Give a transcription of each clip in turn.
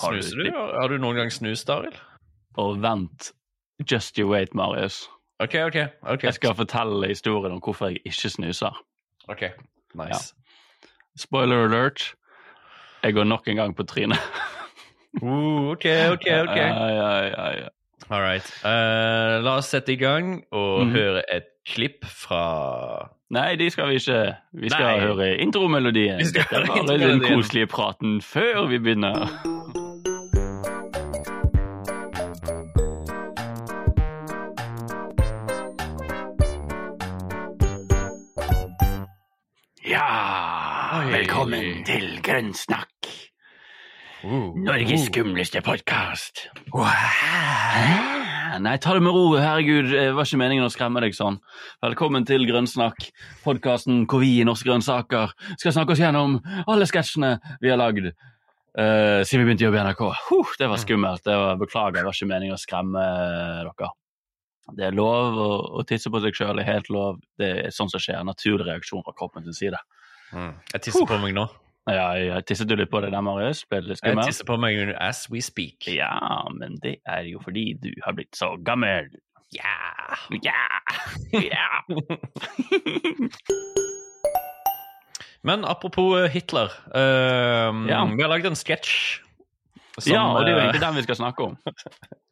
Har Snuser du? Har du noen gang snust, Arild? Og vent, just you wait, Marius. OK, OK. ok. Jeg skal fortelle historien om hvorfor jeg ikke snuser. Ok, Nice. Spoiler alert. Jeg går nok en gang på trynet. Uh, ok, ok, ok. Ja, ja, ja, ja. All right. Uh, la oss sette i gang og mm. høre et klipp fra Nei, de skal vi ikke. Vi skal Nei. høre intromelodien. Vi skal Dette bare den koselige praten før vi begynner. Ja, velkommen til Grønnsnakk. Uh, Norges skumleste podkast. Nei, ta det med ro. Herregud, det var ikke meningen å skremme deg sånn. Velkommen til Grønnsnakk, podkasten hvor vi i Norske grønnsaker skal snakke oss gjennom alle sketsjene vi har lagd Uh, siden vi begynte å jobbe i NRK. Huh, det var skummelt. Det var, beklager, det var ikke meningen å skremme dere. Det er lov å, å tisse på seg sjøl, det er helt lov. Det er sånn som skjer. Naturlig reaksjon fra kroppen sin side. Mm. Jeg tisser på meg nå. Ja, jeg tisset du litt på det der, Marius? Ble det litt Jeg tisser på meg as we speak. Ja, men det er jo fordi du har blitt så gammel. Ja. Ja! ja. Men apropos eh, Hitler. Uh, Ja. Vi har lagd en sketsj. ja, og det er jo eh, egentlig den vi skal snakke om.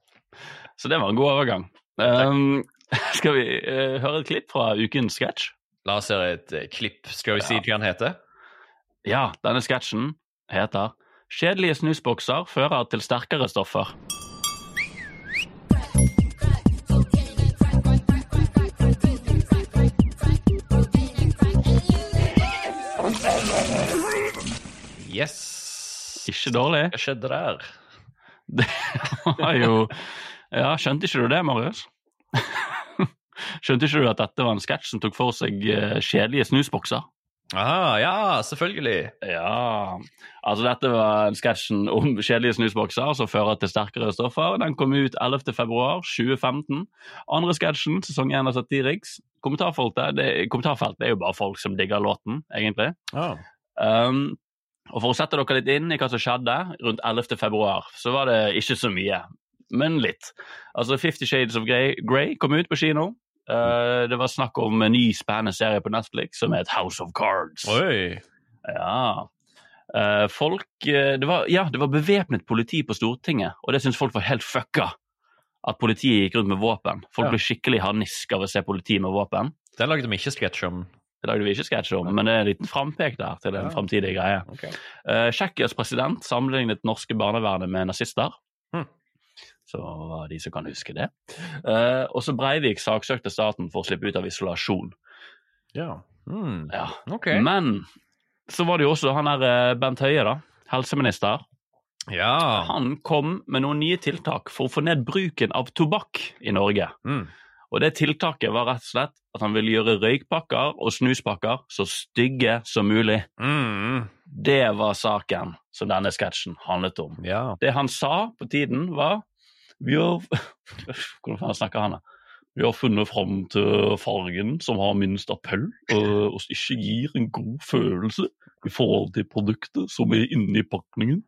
Så det var en god overgang. Um, skal vi uh, høre et klipp fra ukens sketsj? La oss høre et eh, klipp. Skal vi si hva han heter? Ja, denne sketsjen heter 'Kjedelige snusbokser fører til sterkere stoffer'. Yes. Ikke dårlig. Hva skjedde der? Det var jo Ja, skjønte ikke du det, Marius? Skjønte ikke du at dette var en sketsj som tok for seg eh, kjedelige snusbokser? Aha, ja, selvfølgelig. Ja, altså dette var sketsjen om kjedelige snusbokser som fører til sterkere stoffer. Den kom ut 11. februar 2015. Andre sketsjen, sesong 1 av Satiriks. Kommentarfeltet det, kommentarfeltet er jo bare folk som digger låten, egentlig. Ah. Um, og For å sette dere litt inn i hva som skjedde rundt 11. februar, så var det ikke så mye, men litt. Altså Fifty Shades of Grey, Grey kom ut på kino. Uh, det var snakk om en ny spennende serie på Netflix som het House of Cards. Oi. Ja. Eh, folk eh, det, var, ja, det var bevæpnet politi på Stortinget, og det syntes folk var helt fucka. At politiet gikk rundt med våpen. Folk Ja. ble skikkelig harnisk av å se politi med våpen. Det lagde vi ikke sketsj om. Det lagde vi ikke sketsj om, men det er en liten frampek der til en Ja. framtidig greie. Okay. Uh, Tsjekkias president sammenlignet norske barnevernet med nazister. Så var de som kan huske det. Uh, og så Breivik saksøkte staten for å slippe ut av isolasjon. Ja. Mm. Ja. Ok. Men så var det jo også han der eh, Bent Høie, da. Helseminister. Ja. Han kom med noen nye tiltak for å få ned bruken av tobakk i Norge. Mm. Og det tiltaket var rett og slett at han ville gjøre røykpakker og snuspakker så stygge som mulig. Mm. Det var saken som denne sketsjen handlet om. Ja. Det han sa på tiden, var Vi har Hvordan faen snakker han? da? Vi har funnet fram til fargen som har minst appell, og som ikke gir en god følelse i forhold til produktet som er inni pakningen.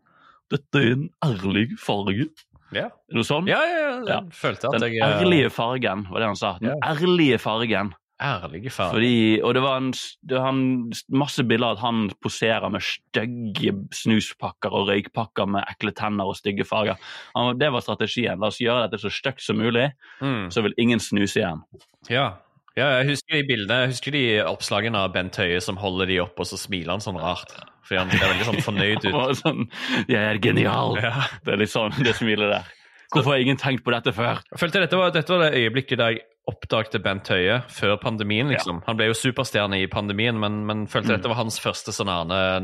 Dette er en ærlig farge. Ja. Er det sånn? Ja, ja, ja. Ja. Følte at Den jeg eh, ærlige fargen, var det han sa. Den ærlige fargen. Ærlige far. Fordi, og det var, en, det var en, masse bilder at han poserer med stygge snuspakker og røykpakker med ekle tenner og stygge farger. Han, det var strategien. La oss gjøre dette så stygt som mulig, Mm. så vil ingen snuse igjen. Ja. ja, jeg husker de bildene. Jeg husker de oppslagene av Bent Høie som holder de opp, og så smiler han sånn rart. Fordi han ser veldig sånn fornøyd ut. var sånn, Jeg er genial! Ja. Det er litt sånn, det smilet der. Hvorfor har ingen tenkt på dette før? Jeg følte dette var, dette var det øyeblikket der jeg oppdagte Bent Høie før pandemien. liksom. Han ble jo superstjerne i pandemien, men, men følte Mm. dette var hans første sånn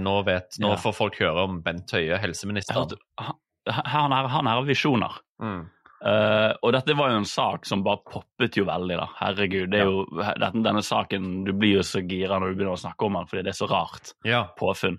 nå, vet, nå Ja. får folk høre om Bent Høie, helseminister. Han, han, er, han er visjoner. Mm. Uh, og dette var jo en sak som bare poppet jo veldig, da. Herregud. det er jo, denne, denne saken, Du blir jo så gira når du begynner å snakke om den, fordi det er så rart Ja. påfunn.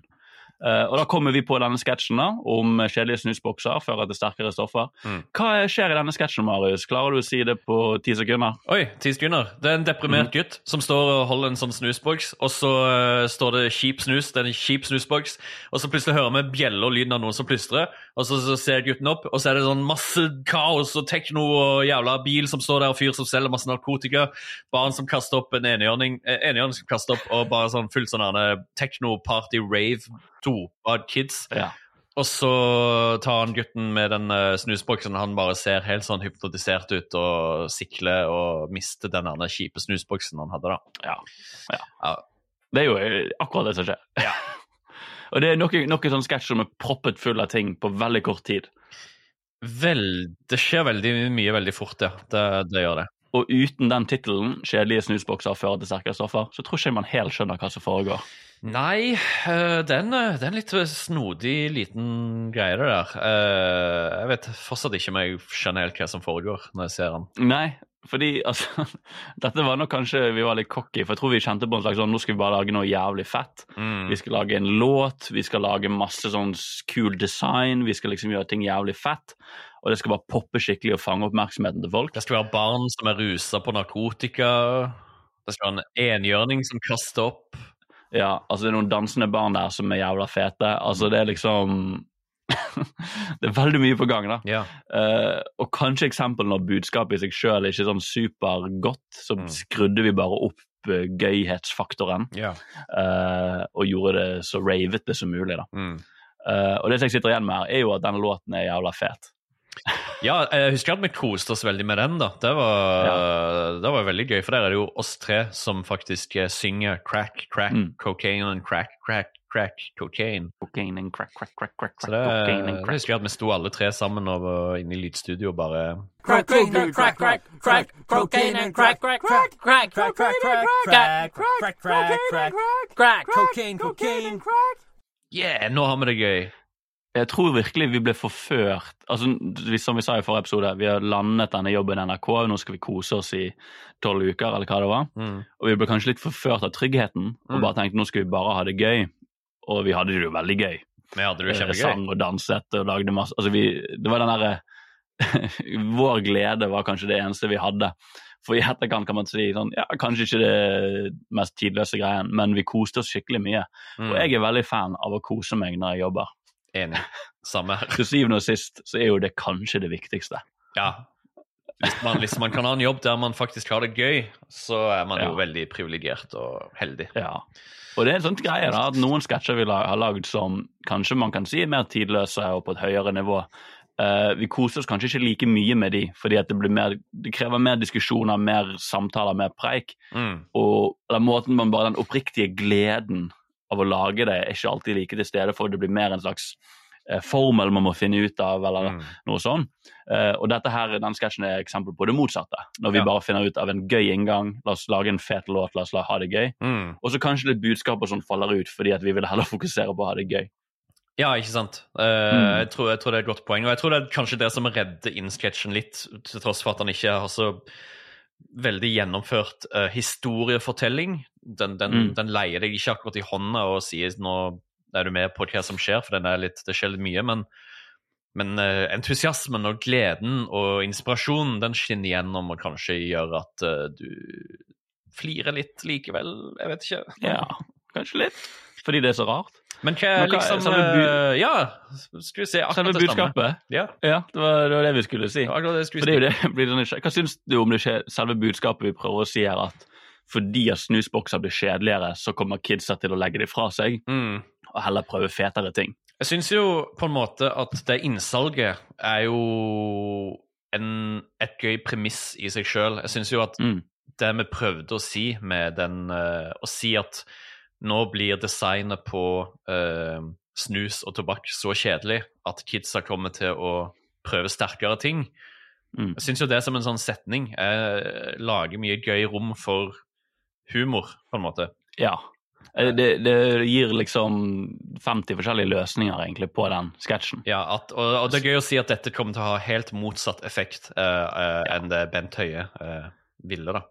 Eh, og da kommer vi på denne sketsjen da, om kjedelige snusbokser fører til sterkere stoffer. Mm. Hva skjer i denne sketsjen, Marius? Klarer du å si det på ti sekunder? Oi, ti sekunder. Det er en deprimert mm. gutt som står og holder en sånn snusboks, og så uh, står det 'kjip snus', det er en kjip snusboks, og så plutselig hører vi bjelle og lyden av noen som plystrer, og så, så ser gutten opp, og så er det sånn masse kaos og tekno og jævla bil som står der, og fyr som selger masse narkotika. Barn som kaster opp en enhjørning, eh, enhjørning som kaster opp, og bare sånn fullt sånn tekno-party-rave to av kids. Ja. Og så tar han gutten med den eh, snusboksen. Han bare ser helt sånn hypnotisert ut og sikler og mister den kjipe snusboksen han hadde, da. Ja. ja. Ja. Det er jo eh, akkurat det som skjer. Ja. og det er noe, noe sånn sketsj som er proppet full av ting på veldig kort tid. Vel, det skjer veldig mye veldig fort, ja. Det, det gjør det. Og uten den tittelen, 'Kjedelige snusbokser fører til sterkere stoffer', så tror ikke man helt skjønner hva som foregår. Nei, det er en, øh, det er en litt snodig liten greie, det der. Eh, Jeg vet fortsatt ikke om jeg skjønner helt hva som foregår når jeg ser den. Nei, fordi altså Dette var nok kanskje vi var litt cocky, for jeg tror vi kjente på en slags sånn Nå skal vi bare lage noe jævlig fett. Mm. Vi skal lage en låt, vi skal lage masse sånn cool design, vi skal liksom gjøre ting jævlig fett. Og det skal bare poppe skikkelig og fange oppmerksomheten til folk. Det skal være barn som er rusa på narkotika. Det skal være en enhjørning som kaster opp. Ja, altså det er noen dansende barn der som er jævla fete. Altså det er liksom Det er veldig mye på gang, da. Ja. Uh, og kanskje eksempel når budskapet i seg sjøl er ikke sånn supergodt, så Mm. skrudde vi bare opp uh, gøyhetsfaktoren ja. uh, og gjorde det så ravete som mulig. da. Mm. Og det som jeg sitter igjen med her, er jo at denne låten er jævla fet. Ja, jeg husker at vi koste oss veldig med den. da. Det var, det var veldig gøy, for der er det jo oss tre som faktisk synger crack, crack, Mm. cocaine and crack, crack, crack, cocaine. Cocaine and crack, crack, crack, crack, Så crack, det, cocaine and det crack. husker jeg at vi sto alle tre sammen og var inne i lydstudio og bare Crack, cocaine, crack, crack, crack, cocaine and crack, crack, crack, crack, crack, crack, crack, crack, crack, crack, crack, crack, cocaine, cocaine, Yeah, nå har vi det gøy! Jeg tror virkelig vi ble forført. Altså, Som vi sa i forrige episode, vi har landet denne jobben i NRK, nå skal vi kose oss i tolv uker, eller hva det var. Mm. Og vi ble kanskje litt forført av tryggheten og Mm. bare tenkte nå skal vi bare ha det gøy. Og vi hadde det jo veldig gøy. Vi hadde det Eh, kjempegøy. Sang og danset og lagde masse Altså, vi Det var den derre Vår glede var kanskje det eneste vi hadde. For i etterkant kan man si sånn Ja, kanskje ikke det mest tidløse greien, men vi koste oss skikkelig mye. Mm. Og jeg er veldig fan av å kose meg når jeg jobber. Enig. Samme her. Til syvende og sist så er jo det kanskje det viktigste. Ja. Hvis man, hvis man kan ha en jobb der man faktisk har det gøy, så er man jo veldig privilegert og heldig. Ja. Og det er en sånn greie da, at noen sketsjer vi har lagd som kanskje man kan si er mer tidløse og på et høyere nivå. Uh, vi koser oss kanskje ikke like mye med de, fordi det, blir mer, det krever mer diskusjoner, mer samtaler, mer preik. Mm. Og eller måten man bare Den oppriktige gleden av å lage det er ikke alltid like til stede, for det blir mer en slags formel man må finne ut av, eller Mm. noe sånt. Eh, og dette her, den sketsjen er eksempel på det motsatte. Når vi Ja. bare finner ut av en gøy inngang, la oss lage en fet låt, la oss la ha det gøy. Mm. Og så kanskje litt budskap og sånn faller ut, fordi at vi vil heller fokusere på å ha det gøy. Ja, ikke sant. Uh, Mm. jeg, tror, jeg tror det er et godt poeng. Og jeg tror det er kanskje det som redder inn sketsjen litt, til tross for at han ikke har så veldig gjennomført uh, historiefortelling. Den, den, Mm. den leier deg ikke akkurat i hånda og sier nå er du med på hva som skjer, for den litt, det skjer litt mye. Men, men uh, entusiasmen og gleden og inspirasjonen den skinner gjennom og kanskje gjør at uh, du flirer litt likevel. Jeg vet ikke. Ja, kanskje litt. Fordi det er så rart. Men hva er liksom eh, Ja, skal vi se akkurat Selve budskapet. Ja, Ja, det var, det var det vi skulle si. Ja, det skulle si. det, blir sånn. Hva syns du om det selve budskapet vi prøver å si her, at fordi at snusbokser blir kjedeligere, så kommer kidsa til å legge det fra seg Mm. Og heller prøve fetere ting? Jeg syns jo på en måte at det innsalget er jo en, et gøy premiss i seg sjøl. Jeg syns jo at Mm. det vi prøvde å si med den uh, Å si at nå blir designet på uh, snus og tobakk så kjedelig at kidsa kommer til å prøve sterkere ting. Mm. Jeg syns jo det som en sånn setning jeg lager mye gøy rom for humor, på en måte. Ja. Eh, Det, det gir liksom 50 forskjellige løsninger egentlig på den sketsjen. Ja, at, og, og det er gøy å si at dette kommer til å ha helt motsatt effekt uh, uh, enn det Bent Høie uh, ville, da.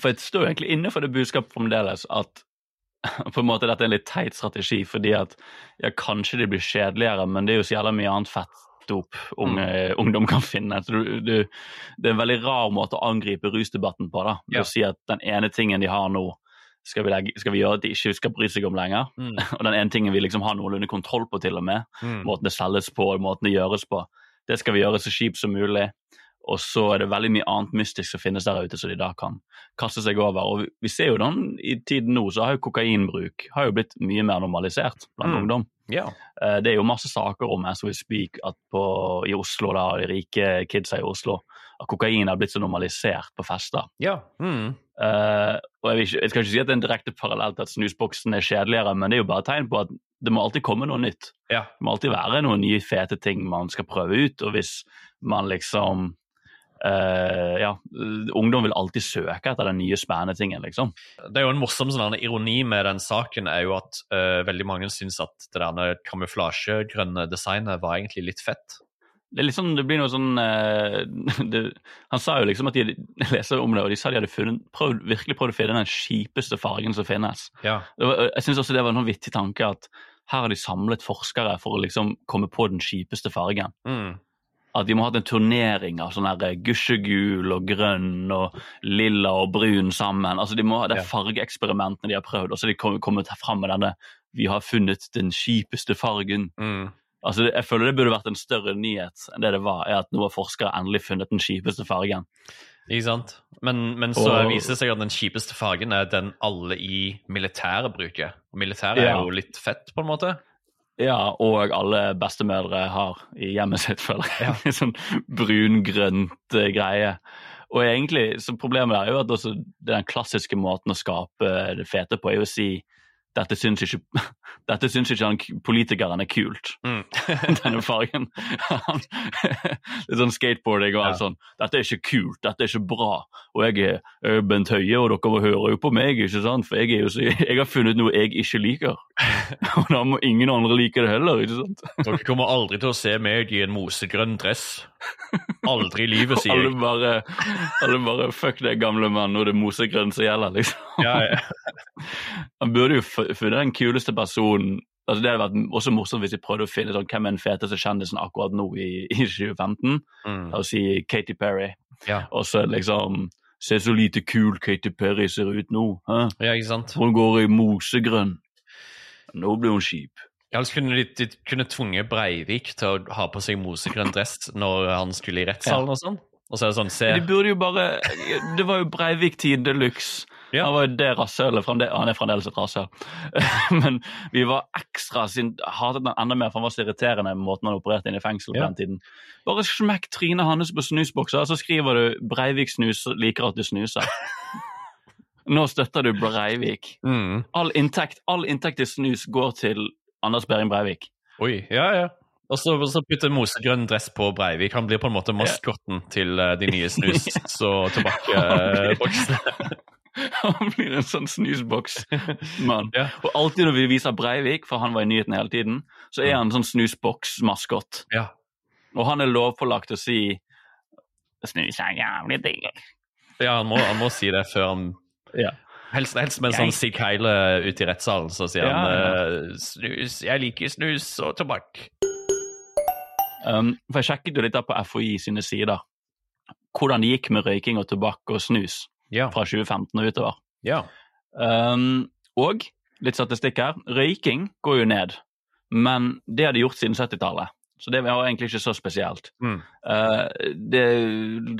For jeg står egentlig inne for det budskapet fremdeles at på en måte dette er en litt teit strategi, fordi at ja, kanskje det blir kjedeligere, men det er jo så jævla mye annet fett dop unge, ungdom kan finne. Du, du, det er en veldig rar måte å angripe rusdebatten på, da. Ved Ja. å si at den ene tingen de har nå, skal vi, legge, skal vi gjøre at de ikke skal bry seg om lenger. Mm. Og den ene tingen vi liksom har noenlunde kontroll på, til og med, Mm. måten det selges på, måten det gjøres på, det skal vi gjøre så kjipt som mulig. Og så er det veldig mye annet mystisk som finnes der ute, som de da kan kaste seg over. Og vi, ser jo den i tiden nå, så har jo kokainbruk har jo blitt mye mer normalisert blant Mm. ungdom. Ja. Eh, Det er jo masse saker om as we speak at på, i Oslo, da, de rike kidsa i Oslo, at kokain har blitt så normalisert på fester. ja. Mm. Uh, og jeg, ikke, jeg skal ikke si at det er en direkte parallell til at snusboksen er kjedeligere, men det er jo bare et tegn på at det må alltid komme noe nytt. Ja. Det må alltid være noen nye fete ting man skal prøve ut, og hvis man liksom eh, Ja, ungdom vil alltid søke etter den nye spennende tingen, liksom. Det er jo en morsom sånn ironi med den saken er jo at uh, veldig mange syns at det derne kamuflasjegrønne designet var egentlig litt fett. Det sånn, det blir noe sånn uh, det, Han sa jo liksom at de leser om det, og de sa de hadde funnet, prøvd, virkelig prøvd å finne den kjipeste fargen som finnes. Ja. Var, jeg syns også det var en sånn vittig tanke at her har de samlet forskere for å liksom komme på den kjipeste fargen. Mm. At de må ha hatt en turnering av sånn her gusjegul og grønn og lilla og brun sammen. Altså de må ha Det er fargeeksperimentene de har prøvd, og så har de kommet, kommet fram med denne 'vi har funnet den kjipeste fargen'. Mm. Altså, Jeg føler det burde vært en større nyhet enn det det var, er at nå har forskere endelig funnet den kjipeste fargen. Ikke sant? Men, men så Og- viser det seg at den kjipeste fargen er den alle i militæret bruker. Og militæret er jo litt fett, på en måte. Ja, og alle bestemødre har i hjemmet sitt, føler jeg. En sånn brun-grønt eh, greie. Og egentlig, så Problemet er jo at også den klassiske måten å skape det fete på, er jo å si dette syns ikke, dette syns ikke han politikeren er kult, Mm. denne fargen. Litt sånn skateboarding og alt Ja. sånn. Dette er ikke kult, dette er ikke bra. Og jeg er eh, Bent Høie, og dere hører jo på meg, ikke sant? For jeg, er jo så, jeg har funnet noe jeg ikke liker. Og da må ingen andre like det heller, ikke sant? Dere kommer aldri til å se meg i en mosegrønn dress. Aldri i livet, sier Alle bare, alle bare Fuck det gamle mann, er det mosegrønn som gjelder, liksom. Ja, ja. Han burde jo funnet den kuleste personen. Altså Det hadde vært også morsomt hvis jeg prøvde å finne sånn, hvem er den feteste kjendisen akkurat nå i, i 2015. Mm. La oss si Katy Perry. Ja. Og så er liksom Se så lite kul Katy Perry ser ut nå. Hæ? ja, ikke sant? Hun går i mosegrønn. Nå blir hun kjip. Ellers kunne de, de kunne tvunget Breivik til å ha på seg mosegrønn dress når han skulle i rettssalen og sånn. Og så er det sånn, se De burde jo bare Det var jo Breivik-tid de luxe. Ja. Han var jo det rasshølet. Han er fremdeles et rasshøl. Men vi var ekstra sint, hatet han enda mer, for han var så irriterende med måten han opererte inn i fengsel på Ja. den tiden. Bare smekk trynet hans på snusbokser, så skriver du 'Breivik snus liker at du snuser'. Nå støtter du Breivik. mm. All inntekt, all inntekt til snus går til Anders Behring Breivik. Oi, ja, ja. Og så, så putter Mose grønn dress på Breivik. Han blir på en måte maskotten til eh, de nye snus- og tobakksboksene. Han blir en sånn snusboksmann. Ja. Og alltid når vi viser Breivik, for han var i nyhetene hele tiden, så er han en sånn snusboksmaskott. ja. Og han er lovpålagt å si Snus er jævlig digg. ja han, må, han må si det før han Ja. Helst, helst med en sånn Sig Heile ute i rettssalen, så sier Ja, han ja. eh, snus, jeg liker snus og tobakk. Um, for jeg sjekket jo litt på FHI sine sider hvordan det gikk med røyking og tobakk og snus Ja. fra 2015 og utover. ja. Um, og litt statistikk her. Røyking går jo ned, men det har de gjort siden 70-tallet. Så det var egentlig ikke så spesielt. Mm. Uh, det,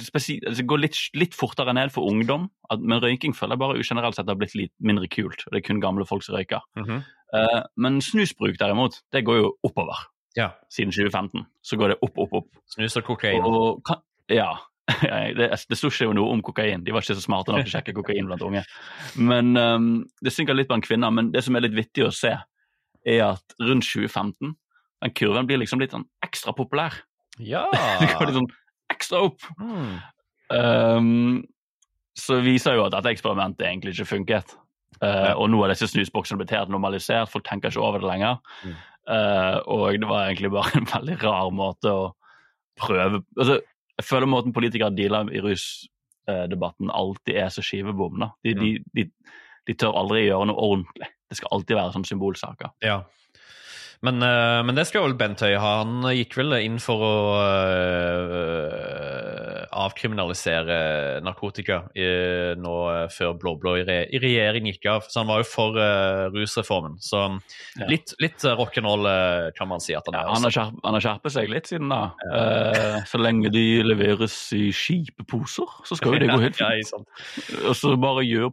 spesi altså, det går litt, litt fortere ned for ungdom, at, men røyking føler jeg bare generelt sett har blitt litt mindre kult. og Det er kun gamle folk som røyker. Mhm. Uh, men snusbruk derimot, det går jo oppover. ja. Siden 2015 så går det opp, opp, opp. Snus og kokain. Og, kan, ja, det, det sto ikke jo noe om kokain. De var ikke så smarte nok til å sjekke kokain blant unge. Men um, Det synker litt blant kvinner. Men det som er litt vittig å se, er at rundt 2015 den kurven blir liksom litt sånn ekstra populær. Ja. Det går litt sånn ekstra opp. Mm. Um, så viser jo at dette eksperimentet egentlig ikke funket. Uh, og nå har disse snusboksene blitt helt normalisert, folk tenker ikke over det lenger. Mm. Uh, og det var egentlig bare en veldig rar måte å prøve altså, Jeg føler måten politikere dealer i rusdebatten alltid er så skivebom. De, De, de, de, de tør aldri gjøre noe ordentlig. Det skal alltid være sånne symbolsaker. Ja. Men, eh, men det skal vel Bent Høie ha. Han gikk vel inn for å uh, avkriminalisere narkotika eh, nå før blå-blå i, re i regjering gikk av. Så han var jo for uh, rusreformen. Så Ja. litt, litt rock'n'roll kan man si at han Ja, er. han, har skjerp, han har skjerpet seg litt siden da. Så lenge de leveres i skipeposer, så skal jo det gå helt fint. Og så bare gjør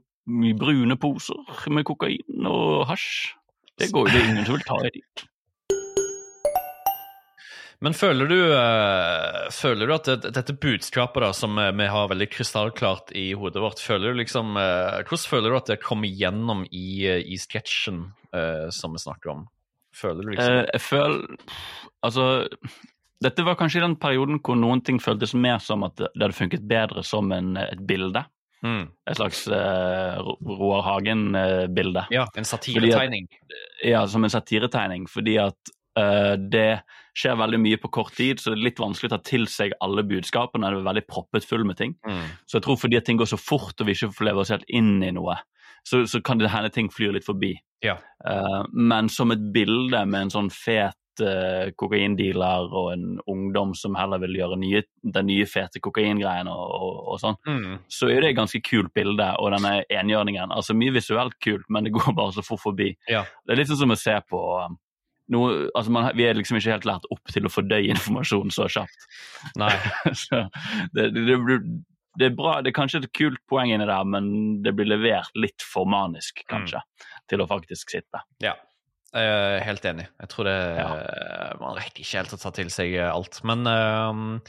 brune poser med kokain og hasj. Det går jo det ingen som vil ta i. Men føler du, eh, føler du at det, dette budskapet da, som vi har veldig krystallklart i hodet vårt, føler du liksom, eh, hvordan føler du at det kommer gjennom i, eh, i sketsjen uh, som vi snakker om? Føler du liksom jeg føler Altså, dette var kanskje den perioden hvor noen ting føltes mer som at det hadde funket bedre som en, et bilde. Mm. Et slags uh, Roar Hagen-bilde. Ja, en satiretegning. Ja, som en satiretegning, fordi at uh, det skjer veldig mye på kort tid, så det er litt vanskelig å ta til seg alle budskapene. Det er veldig proppet full med ting. Mm. Så jeg tror fordi at ting går så fort og vi ikke får leve oss helt inn i noe, så, så kan det hende ting flyr litt forbi. Ja. Uh, men som et bilde med en sånn fet kokaindealer og en ungdom som heller vil gjøre nye, den nye fete kokaingreien og, og, og sånn, Mm. så er det et ganske kult bilde. Og denne enhjørningen, altså mye visuelt kult, men det går bare så fort forbi. Ja. Det er litt sånn som å se på um, noe, altså man, Vi er liksom ikke helt lært opp til å fordøye informasjon så kjapt. Nei. så det, det, det, er bra, det er kanskje et kult poeng inni der, men det blir levert litt for manisk, kanskje, til å faktisk sitte. Ja. Jeg er helt enig. Jeg tror det Ja. Man rekker ikke helt å ta til seg alt. Men uh,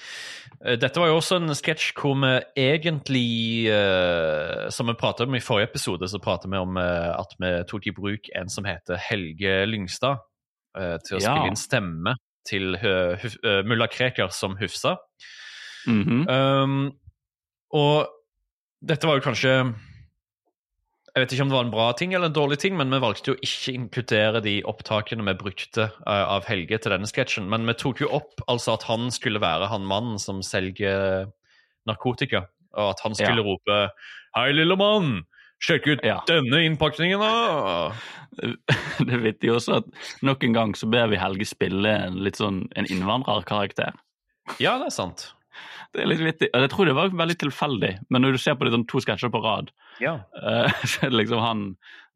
dette var jo også en sketsj hvor vi egentlig uh, Som vi pratet om i forrige episode, så pratet vi om uh, at vi tok i bruk en som heter Helge Lyngstad, til å Ja. spille inn stemme til mulla Krekar som Hufsa. Mhm. Um, og dette var jo kanskje Jeg vet ikke om det var en bra ting eller en dårlig ting, men vi valgte jo ikke inkludere de opptakene vi brukte eh, av Helge til denne sketsjen. Men vi tok jo opp altså at han skulle være han mannen som selger narkotika, og at han skulle Ja. rope 'Hei, lille mann! Sjekk ut Ja. denne innpakningen, da!' Det er vittig også at nok en gang så ber vi Helge spille en litt sånn en innvandrerkarakter. Ja, det er sant. Det er litt vittig. Jeg tror det var veldig tilfeldig, men når du ser på det sånn to sketsjer på rad, Ja. uh, så er det liksom han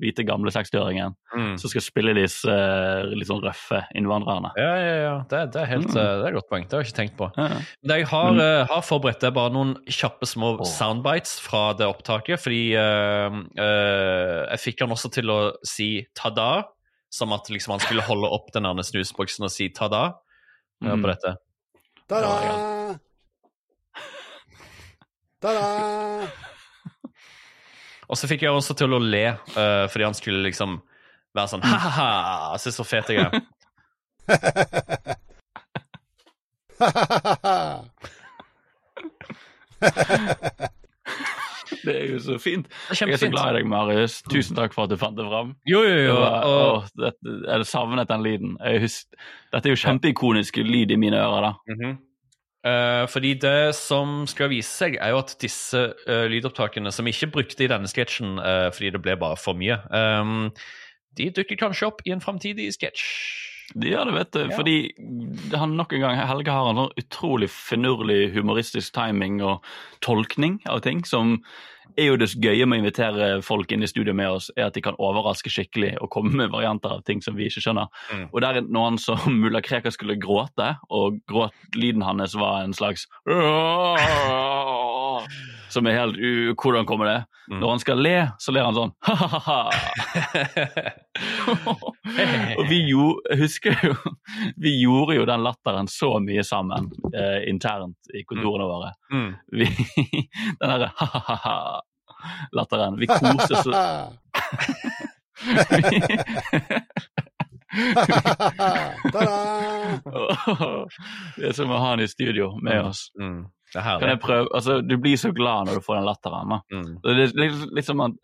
hvite, gamle 60-åringen Mm. som skal spille disse uh, litt sånn røffe innvandrerne. Ja, ja, ja. Det, det, er helt, Mm. uh, det er et godt poeng. Det har jeg ikke tenkt på. Ja. Men jeg har, har forberedt, er bare noen kjappe små oh. soundbites fra det opptaket. Fordi jeg fikk han også til å si ta-da, som at liksom han skulle holde opp den andre snusboksen og si ta-da. På dette. Ta-da! Ta-da! Og så fikk jeg også til å le, uh, fordi han skulle liksom være sånn ha-ha-ha, se så fet jeg er. Det er jo så fint. Jeg er så glad i deg, Marius. Tusen takk for at du fant det fram. Jo, jo, jo. Og, Oh, dette, jeg savnet den lyden. Jeg husk, dette er jo kjempeikonisk lyd i mine ører. da. Mhm. Eh, fordi det som skal vise seg, er jo at disse uh, lydopptakene, som vi ikke brukte i denne sketsjen uh, fordi det ble bare for mye, um, de dukker kanskje opp i en framtidig sketsj. De gjør det, vet du. Ja. Fordi han nok en gang, Helge har en sånn utrolig finurlig humoristisk timing og tolkning av ting som er jo det gøye med å invitere folk inn i studio med oss, er at de kan overraske skikkelig og komme med varianter av ting som vi ikke skjønner. Mm. Og der er noen som mulla Krekar skulle gråte, og gråtlyden hans var en slags Som er helt u... Hvordan kommer det? Mm. Når han skal le, så ler han sånn og vi jo, husker jo Vi gjorde jo den latteren så mye sammen eh, internt i kontorene våre. mm. Vi, den derre ha-ha-ha-latteren. Vi koser så Ta-da! Det er som å ha han i studio med oss. Mm. Det er Kan jeg prøve? Altså, du blir så glad når du får den latteren. Mm. Det er litt, litt som at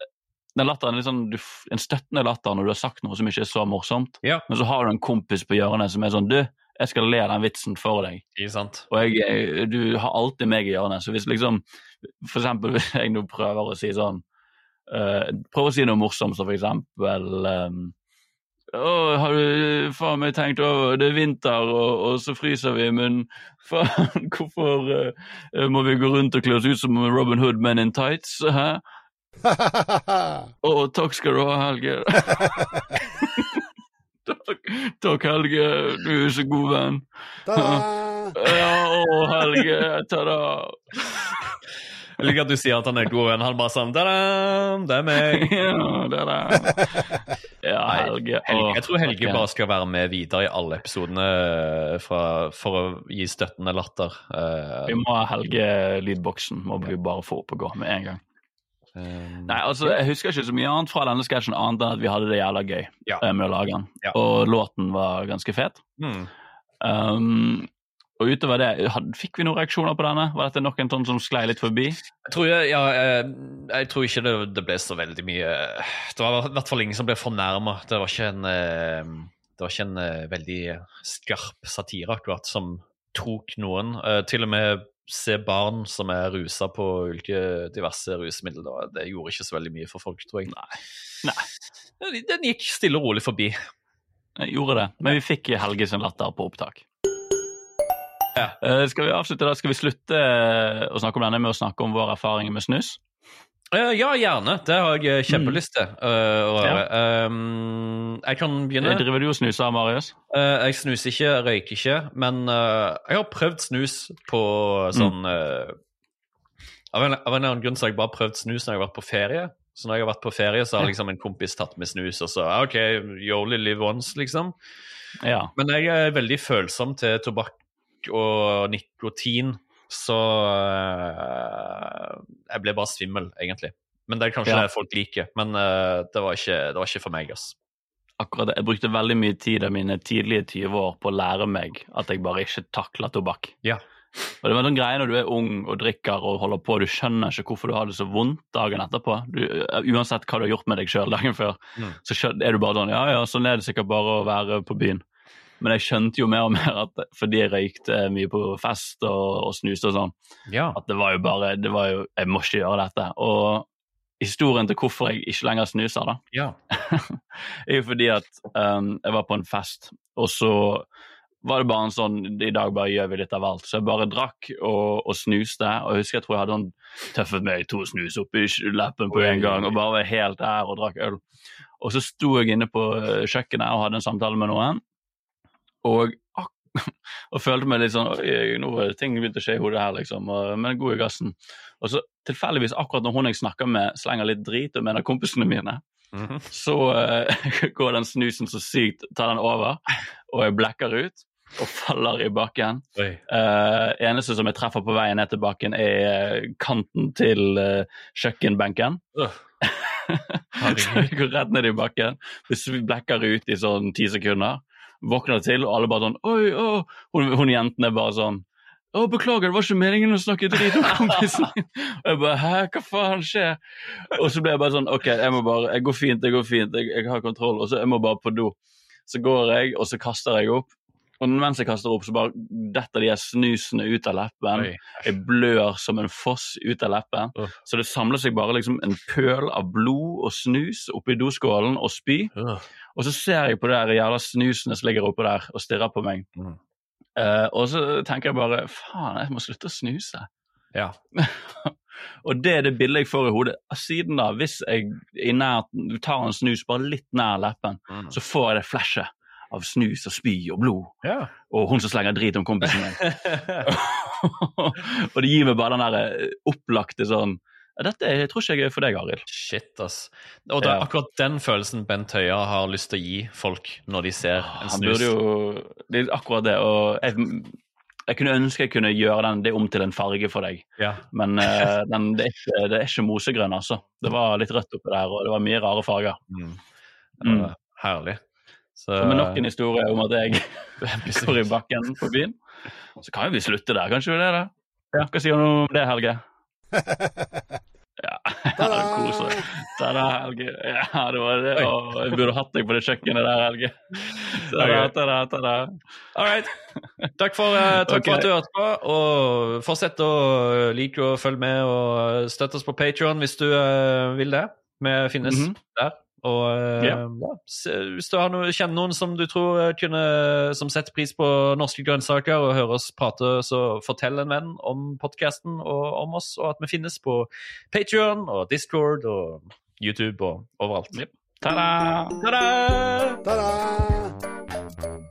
den latteren er sånn, du, en støttende latter når du har sagt noe som ikke er så morsomt. Ja. Men så har du en kompis på hjørnet som er sånn Du, jeg skal le den vitsen for deg. Ikke sant? Og jeg, jeg, du har alltid meg i hjørnet. Så hvis liksom For eksempel hvis jeg nå prøver å si sånn uh, Prøv å si noe morsomt som for eksempel um, Å, har du faen meg tenkt over Det er vinter, og, og så fryser vi, men faen, hvorfor uh, må vi gå rundt og kle oss ut som Robin Hood Men in Tights? Hæ? Å, takk skal du ha, Helge. takk, takk, Helge. Du er så god venn. Ta-da! Ja, å, Helge. Ta-da. Jeg liker at du sier at han er god venn. Han bare sånn «Ta-da, Det er meg. Ja, det er det. Ja, Helge. Helge. Jeg tror Helge bare skal være med videre i alle episodene eh, fra, for å gi støttende latter. Eh, Vi må ha Helge-lydboksen. Må vi bare få opp og gå med en gang. Eh, Nei, altså, Jeg husker ikke så mye annet fra denne sketsjen annet enn at vi hadde det jævla gøy Ja. eh, med å lage den. Ja. Og låten var ganske fet. Mm. Um, og utover det, fikk vi noen reaksjoner på denne? Var dette nok en sånn som sklei litt forbi? Jeg tror, jeg, ja, jeg, jeg tror ikke det, det ble så veldig mye Det var i hvert fall ingen som ble fornærma. Det var ikke en, eh, det var ikke en eh, veldig skarp satire akkurat som tok noen. Eh, Til og med se barn som er rusa på ulike diverse rusmidler. Det, det gjorde ikke så veldig mye for folk, tror jeg. Nei. Den, den gikk stille og rolig forbi. Jeg gjorde det. Men vi fikk Helge sin latter på opptak. Ja. Uh, skal vi avslutte da? Skal vi slutte eh, å snakke om denne med å snakke om våre erfaringer med snus? Eh, ja, gjerne. Det har jeg eh, kjempelyst til Uh, Ja. Um, jeg kan begynne. Jeg Driver du og snuser, Marius? Uh, jeg snuser ikke, røyker ikke, men uh, jeg har prøvd snus på sånn mm. av, en, av en eller annen grunn så har jeg bare prøvd snus når jeg har vært på ferie. Så når jeg har vært på ferie, så har liksom en kompis tatt med snus, og så OK, you only live once, liksom. Ja. Men jeg er veldig følsom til tobakk og nikotin, så eh, Jeg ble bare svimmel, egentlig. Men det er kanskje Ja. det folk liker. Men eh, det, var ikke, det var ikke for meg, ass. Akkurat det. Jeg brukte veldig mye tid av mine tidlige 20 år på å lære meg at jeg bare ikke takler tobakk. Ja. Og det var en greie når du er ung og drikker og holder på, du skjønner ikke hvorfor du har det så vondt dagen etterpå. Du, uansett hva du har gjort med deg sjøl dagen før, Mm. så er du bare sånn Ja, ja, sånn er det sikkert bare å være på byen. Men jeg skjønte jo mer og mer at fordi jeg røykte mye på fest og, og snuste og sånn, ja. at det var jo bare det var jo, Jeg må ikke gjøre dette. Og historien til hvorfor jeg ikke lenger snuser, da, ja. er jo fordi at um, jeg var på en fest, og så var det bare en sånn I dag bare gjør vi litt av alt. Så jeg bare drakk og, og snuste. Og jeg husker jeg tror jeg hadde sånn tøffet meg to snus oppi leppen på en gang og bare var helt der og drakk øl. Og så sto jeg inne på eh, kjøkkenet og hadde en samtale med noen, og, og følte meg litt sånn Oi, nå er det ting begynt å skje i hodet her, liksom. Og, men god i gassen. Og så tilfeldigvis, akkurat når hun jeg snakker med, slenger litt drit om en av kompisene mine, Mhm. så uh, går den snusen så sykt, tar den over, og jeg blekker ut og faller i bakken. Eh, eneste som jeg treffer på veien ned til bakken, er eh, kanten til uh, kjøkkenbenken. Uh. så jeg går rett ned i bakken, blekker ut i sånn ti sekunder, våkner til, og alle bare sånn Oi, å! Hun, hun jenten er bare sånn å, beklager, det var ikke meningen å snakke drit om kompisen min. Og jeg bare, hæ, hva faen skjer? Og så ble jeg bare sånn, ok, jeg må bare, jeg går fint, det går fint, jeg, jeg har kontroll, og så jeg må bare på do. Så går jeg, og så kaster jeg opp, og mens jeg kaster opp, så bare detter de her snusene ut av leppen. Oi. Jeg blør som en foss ut av leppen. Åh. Så det samler seg bare liksom en pøl av blod og snus oppi doskålen og spy. Øh. Og så ser jeg på det der jævla snusene som ligger oppå der og stirrer på meg. Mm. Uh, og så tenker jeg bare faen, jeg må slutte å snuse. Ja. Og det er det bildet jeg får i hodet. Siden da, hvis jeg nær, tar en snus bare litt nær leppen, Mm. så får jeg det flashet av snus og spy og blod. ja. Og hun som slenger drit om kompisen min. og det gir meg bare den der eh, opplagte sånn Dette jeg tror ikke jeg er for deg, Arild. Shit, ass. Og det er Ja. akkurat den følelsen Bent Høie har lyst til å gi folk når de ser en Han snus. burde jo Det er akkurat det. Og jeg, jeg kunne ønske jeg kunne gjøre den, det om til en farge for deg. Ja. Men uh, den, det, er ikke, det er ikke mosegrønn, altså. Det var litt rødt oppi der, og det var mye rare farger. Mm. Mm. Herlig. Så, Så med nok en historie om at jeg går i bakken på byen, så kan jo vi slutte der. Kanskje vi det, da? Ja. Hva sier du om det, Helge? Ja, Ta-da! Ta-da, Helge. Ja, det var det. Å, jeg burde hatt deg på det kjøkkenet der, Helge. Ta-da, ta-da, ta-da. All right. Takk, for, eh, takk okay. for at du hørte på. Og fortsett å like og følge med og støtte oss på Patreon hvis du eh, vil det. Vi finnes Mhm. der. Og eh, Ja. ja, hvis du har noe, kjenner noen som du tror eh, kunne, som setter pris på norske grønnsaker og hører oss prate, så fortell en venn om podkasten og om oss, og at vi finnes på Patrion og Discord og YouTube og overalt. Ta-da! Ta-da! Ta-da!